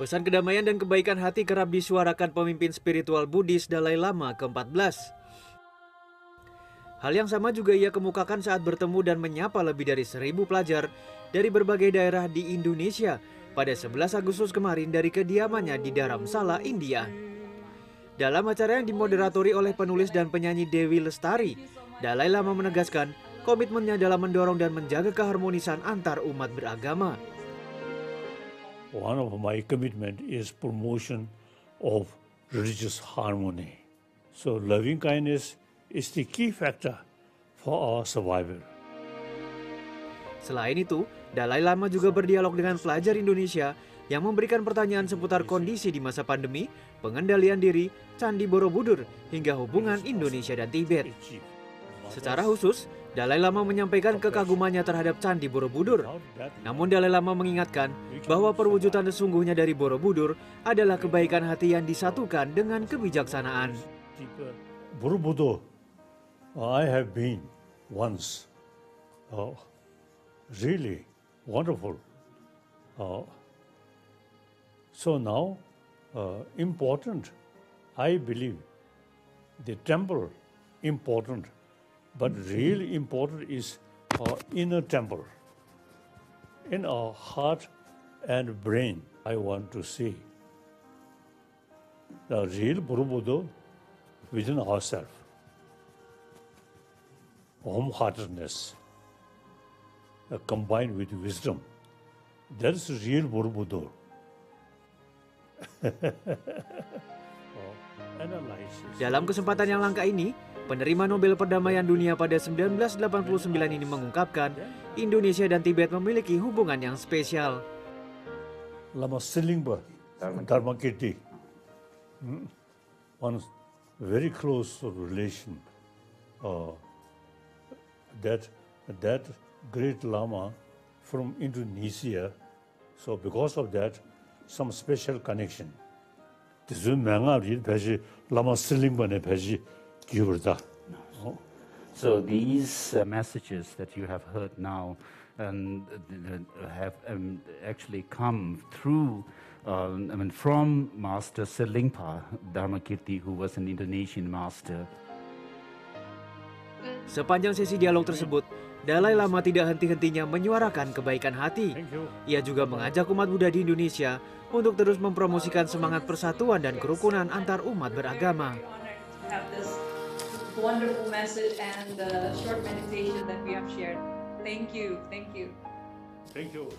Pesan kedamaian dan kebaikan hati kerap disuarakan pemimpin spiritual Buddhis Dalai Lama ke-14. Hal yang sama juga ia kemukakan saat bertemu dan menyapa lebih dari seribu pelajar dari berbagai daerah di Indonesia pada 11 Agustus kemarin dari kediamannya di Dharamsala, India. Dalam acara yang dimoderatori oleh penulis dan penyanyi Dewi Lestari, Dalai Lama menegaskan komitmennya dalam mendorong dan menjaga keharmonisan antar umat beragama. One of my commitment is promotion of religious harmony. So loving kindness is the key factor for our survival. Selain itu, Dalai Lama juga berdialog dengan pelajar Indonesia yang memberikan pertanyaan seputar kondisi di masa pandemi, pengendalian diri, Candi Borobudur, hingga hubungan Indonesia dan Tibet. Secara khusus, Dalai Lama menyampaikan kekagumannya terhadap Candi Borobudur. Namun Dalai Lama mengingatkan bahwa perwujudan sesungguhnya dari Borobudur adalah kebaikan hati yang disatukan dengan kebijaksanaan. Borobudur, I have been once. Oh, really wonderful. Uh, so now, uh, important, I believe, the temple important, but really important is our inner temple. In our heart and brain, I want to see the real Borobudur within ourselves. Home-heartedness uh, combined with wisdom. That is real analysis. Dalam kesempatan yang langka ini, penerima Nobel Perdamaian Dunia pada 1989 ini mengungkapkan Indonesia dan Tibet memiliki hubungan yang spesial. Lama Silingba, Dharma Kirti, hmm, one very close relation. Uh, that that great Lama from Indonesia, so because of that, some special connection. This is Mangari Peji Lama Peji Gibraltar. So these uh, messages that you have heard now and uh, have um, actually come through, uh, I mean, from Master Selingpa Dharmakirti, who was an Indonesian master. Sepanjang sesi dialog tersebut, Dalai Lama tidak henti-hentinya menyuarakan kebaikan hati. Thank you. Ia juga mengajak umat Buddha di Indonesia untuk terus mempromosikan semangat persatuan dan kerukunan antar umat beragama. Wonderful message and the short meditation that we have shared. Thank you. Thank you. Thank you.